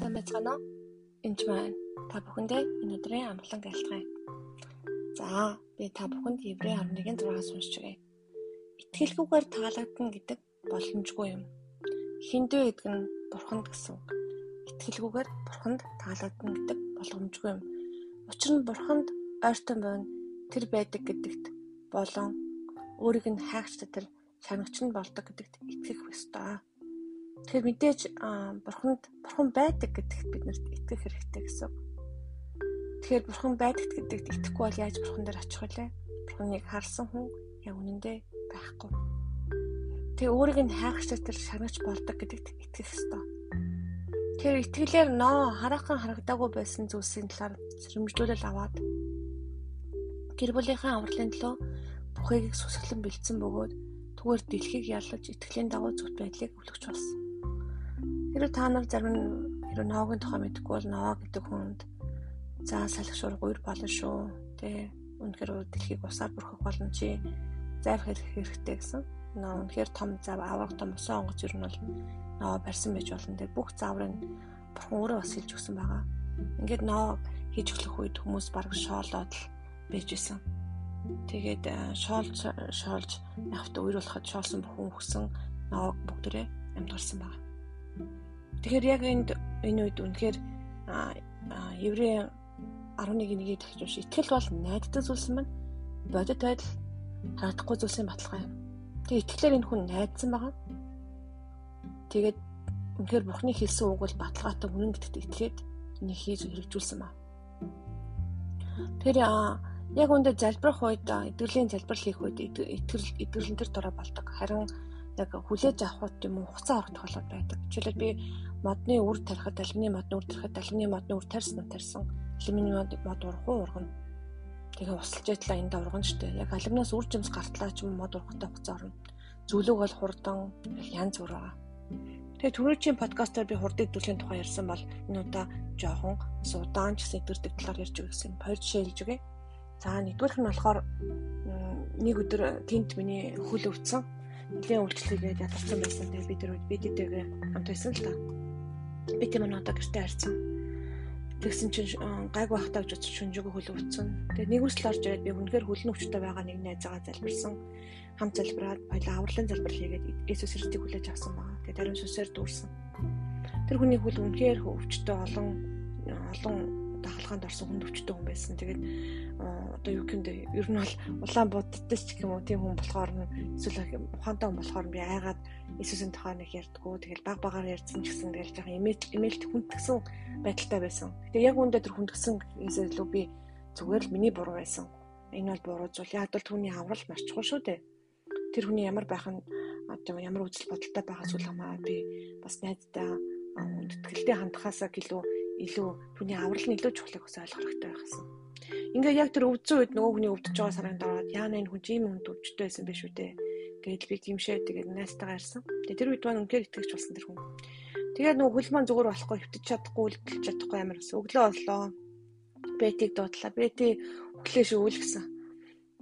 Сайн байцгаана уу? Энд маань та бүхэндээ энэ өдрийн амглан гэлтгай. За, би та бүхэнд Еврей 11-6-аас уншиж өгье. Итгэлгүйгээр таалагдана гэдэг боломжгүй юм. Хиндүү гэдэг нь бурханд гэсэн үг. Итгэлгүйгээр бурханд таалагдана гэдэг боломжгүй юм. Учир нь бурханд ойртон байна тэр байдаг гэдэгт болон өөрийг нь хайгч тэр шагнагч нь болдог гэдэгт итгэх ёстой. Тэгэхээр мэдээж бурханд бурхан байдаг гэдэгт бид нарт итгэх хэрэгтэй гэсэн. Тэгэхээр бурхан байдаг гэдэгт итгэхгүй бол яаж бурхан дээр очих вүлээ? Бурханыг харсан хүн яг үнэндээ байхгүй. Тэгээ өөрийг нь хайх шатар шагнаж болдог гэдэгт итгэх ёстой. Тэгэхээр итгэлээр ноо хараахан харагдаагүй байсан зүйлсийн талаар сэрэмжлүүлэл аваад гэр бүлийнхаа авралын төлөө бүхийг сүсгэлэн бэлдсэн бөгөөд түгээр дэлхийг яллаж итгэлийн дагуу зүт байдлыг өвлөгч болсон. Хэрэв та нар зарим нь хэрэв ноогын тухай мэдэхгүй бол ноо гэдэг хүнд за салхишуур гуйр болно шүү. Тэ үнэхээр дэлхийг усаар бүрхэх болно чи хэрэг хэрэгтэй гэсэн. Ноо үнэхээр том зав аврах том усан онгоц юу нь бол ноо барьсан байж болно. Тэр бүх зааврыг бурхан өөрөө бас хэлж өгсөн байгаа. Ингээд ноо хийж өглөх үед хүмүүс бараг шоолоод л байж исэн. Тэгээд шоолж шоолж явахт үер болоход шоолсон бүхэн өгсөн ноог бүгдээрээ амьдгарсан байна. Тэгэхээр яг энд энэ үед үнэхээр еврей 11-ийг дахиж унш. Итгэл бол найддаг зүйлс юм. Бодит байдал харадахгүй зүйлсийн баталгаа юм. Тэгээ итгэлээр энэ хүн найдсан байгаа. Тэгээд үнэхээр Бурхны хэлсэн үг бол баталгаатай үнэн гэдэгт итгээд энийг хийж хэрэгжүүлсэн ба. Тэр яг үүндээ залбирах үед итгэлийн залбирал хийх үед итгэл итгэрлэн төр дорой болдог. Харин яг хүлээж авах юм уу хуцаа орох тохиолдол байдаг. Жишээлбэл би модны үр тарихад алюминий модны үр тарихад алюминий модны үр тарьсан тарьсан алюминий мод ургуу ургана. Тэгээ усалж ятлаа энд ургана штэ. Яг алюминиас үр жимс гартлаа ч юм мод ургатай хуцаа орно. Зүлэг бол хурдан янз бүр байгаа. Тэгээ түрүүчийн подкастаар би хурдыг дүлийн тухай ярьсан бол энэ удаа жоохон судаан ч гэсэн идэвхтэй талаар ярьж өгөх гэсэн. Хоёр жишээ хэлж өгье. За нэгдүгээрх нь болохоор нэг өдөр тент миний хөл өвдсөн нэлийн үйлчлэгээд ядарсан байсан. Тэгээ бид нар бид эдгээр хамт байсан л та. Би тийм нь одоо гэртээ харсан. Тэгсэн чинь гайг байхдаа гэж утсан шүнжээгөө хөл өвцөн. Тэгээ нэг үсэл орж ирээд би үнэхээр хөлн өвчтэй байгаа нэг найзаагаа залбирсан. Хамт залбираад баялаа авралын залбир хийгээд Есүс Христийг хүлээж авсан байгаа. Тэгээ даруй сүсээр дүүрсэн. Тэр хүний хөл үнэхээр өвчтэй олон олон дагалгаанд орсон хүнд өвчтэй хүн байсан. Тэгээд одоо юу гэмдэ ер нь бол улаан буддтай ч гэх юм уу тийм хүн болохоор нь эсвэл ухаантай хүн болохоор би айгаад Иесусийн тухай нэг ярьдгүү. Тэгэл баг багаар ярьсан ч гэсэн тэгэл жоохон имэйл имэйлт хүндгсэн байдалтай байсан. Гэтэ яг үүндээ тэр хүндгсэн гэсээс лөө би зүгээр л миний буруу байсан. Энэ бол буруу зүйл. Яг бол түүний аврал марчгүй шүү дээ. Тэр хүний ямар байх нь одоо ямар үзэл бодолтой байгаас үл хамаа би бас найзтай үндтгэлтэй хандхаасаа гэлөө илүү түүний аврал нь илүү чухлыг ус ойлгох хэрэгтэй байсан. Ингээ яг тэр өвдсөн үед нөгөө хүний өвдөж байгаа саранд ороод яана энэ хүн ийм хүнд өвчтэй байсан биш үү те. Гэтэл би гимшээ тэгээд найстайгаа ярьсан. Тэгээд тэр үед маань үнээр итгэж болсон тэр хүн. Тэгээд нөгөө хөл маань зүгээр болохгүй хөвтөж чадахгүй үлдэлж чадахгүй амар гэсэн. Өглөө боллоо. Бэтиг дуудлаа. Бэти өглөө шүүл гэсэн.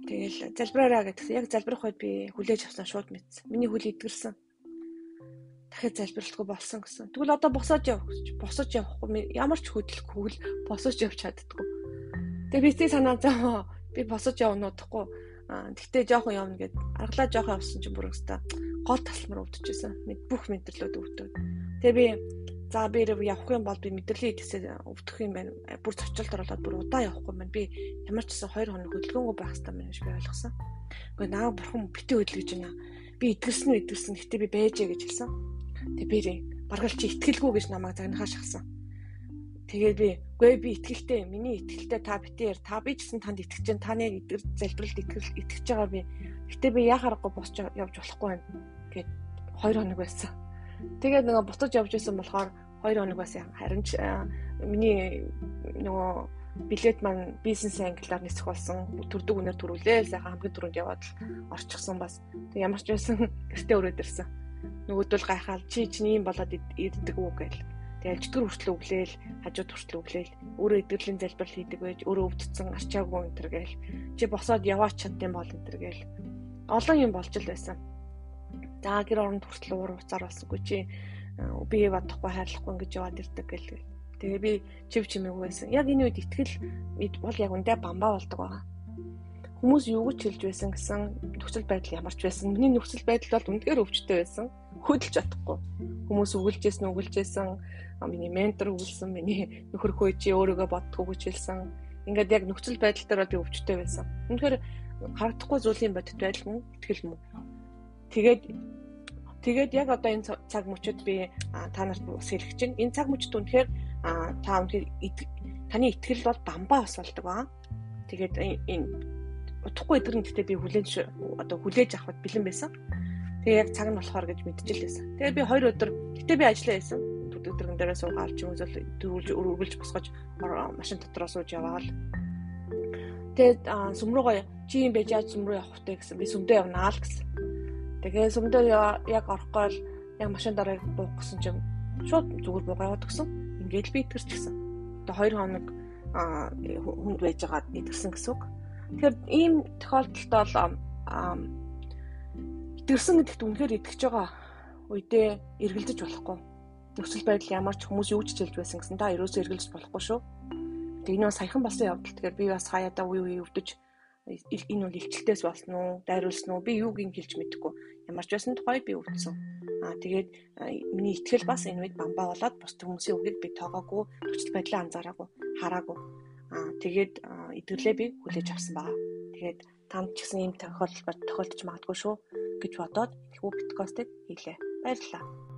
Тэгэл залбираараа гэдгсэн. Яг залбирах үед би хүлээж авсан шууд мэдсэн. Миний хөл идгэрсэн дахиад залбиралтгүй болсон гэсэн. Тэгвэл одоо босоод яв гэж. Босож явахгүй ямар ч хөдөлгөхгүй л босож явж чаддгүй. Тэгээ би тийм санаа заа би босож явна удахгүй. Тэгтээ жоохон явна гэд аргалаа жоохон явсан чинь бүр өстой гол тасалмар өвдөжсэн. Бүх мэдрэлүүд өвдөв. Тэгээ би за би явах юм бол би мэдрэлийн идэсээ өвдөх юм байна. Бүр зочилд оролоод бүр удаа явахгүй юм байна. Би ямар ч гэсэн 2 хоног хөдөлгөөнгөө байх хэрэгтэй байна гэж би ойлгосон. Гэхдээ наа бурхан битээ хөдөл гэж байна. Би идгэрсэн үү идгэрсэн. Гэтэ би байжээ гэж хэлсэн. Тэг би баргал чи итгэлгүй гэж намайг загнахаа шахсан. Тэгээд би үгүй би итгэлтэй миний итгэлтэй та битээр та би ч гэсэн танд итгэж чинь таны итгэл залбиралд итгэл итгэж байгаа би. Гэтэ би яхаарахгүй босч явж болохгүй байна гэд 2 хоног байсан. Тэгээд нөгөө буцаж явж исэн болохоор 2 хоног байсан. Харин ч миний нөгөө билет маань бизнес англиар нисэх болсон. Төрдөг үнээр төрүүлээ. Сайхан хамгийн түрүүнд яваад орчихсон бас. Тэг ямар ч байсан гэртээ өрөөд ирсэн нөгөөдөл гайхаал чи чинь ийм болоод иддэг үү гээл. Тэгэл чөтгөр хүртэл өглөөл, хажууд хүртэл өглөөл, өөрөө эдгэрлийн залбирал хийдэг байж, өөрөө өвдцэн арчаагүй энэ төр гээл. Чи босоод яваач чаддсан бол энэ төр гээл. Олон юм болж л байсан. За гэр оронд хүртэл уур уцаар болсонгүй чи би бодохгүй хайрлахгүй ингэж яваад ирдэг гэл. Тэгээ би чив чимээгүй байсан. Яг энэ үед итгэл бол яг үндэ бамбаа болдог байгаа. Хүмүүс юу гэж хэлж байсан гэсэн нөхцөл байдал ямарч байсан. Миний нөхцөл байдал бол үнэхээр өвчтөй байсан. Хөдөлж чадахгүй. Хүмүүс үгэлжсэн үгэлжсэн миний ментор үгэлсэн, миний нөхөр хөө чи өөрийгөө боддгоо гэж хэлсэн. Ингээд яг нөхцөл байдал дээр би өвчтөй байсан. Үнэхээр харагдахгүй зүйлийн бодит байдал мөн итгэл мөн. Тэгээд тэгээд яг одоо энэ цаг мөчид би та нарт бас хэлэх чинь энэ цаг мөчид үнэхээр та үнэхээр таны итгэл бол бамбаа бас болдог аа. Тэгээд энэ удахгүй эдгэрэн гэхдээ би хүлээж одоо хүлээж авахд бэлэн байсан. Тэгээ яг цаг нь болохоор гэж мэдчихлээсэн. Тэгээ би 2 өдөр гэтээ би ажиллаа байсан. Өдрөн дээрээ суугаад ч юм уу дөрвөлж өргөлж босгож машин дотроо сууж яваал. Тэгээд сүмрүүгөө чи юм байж яаж сүмрүү явах вэ гэсэн. Би сүмдөө явнаа л гэсэн. Тэгээ сүмдөө яг орохгүй л яг машин дараа буух гэсэн чинь шууд зүгээр буугаад өгсөн. Ингээд л би итгэрч гисэн. Одоо 2 хоног хүнд байж байгаа идэрсэн гэсэн үг. Тэгэхээр ийм тохиолдолд бол итгэрсэн гэдэгт үнэхээр итгэж байгаа үедээ эргэлдэж болохгүй. Нөхцөл байдал ямар ч хүмүүс юу ч хэлж байсан гэсэн та ерөөсөө эргэлдэж болохгүй шүү. Тэгээ энэ бас саяхан болсон явдал. Тэгэхээр би бас хаяада уу уу өвдөж энэ бол илчлэлтээс болсон уу, дайруулсан уу? Би юуг ин хэлж мэдэхгүй. Ямар ч байсан тухай би өвдсөн. Аа тэгээд миний итгэл бас энэ үед бамбаа болоод бус хүмүүсийн үгийг би тоогоогүй, нөхцөл байдлаа анзаараагүй, хараагүй Аа тэгээд идэвхлээ би хүлээж авсан баа. Тэгээд танд ч гэсэн ийм тохиолдол тохиолдож магадгүй шүү гэж бодоод тэгвэл подкастыг хийлээ. Баярлалаа.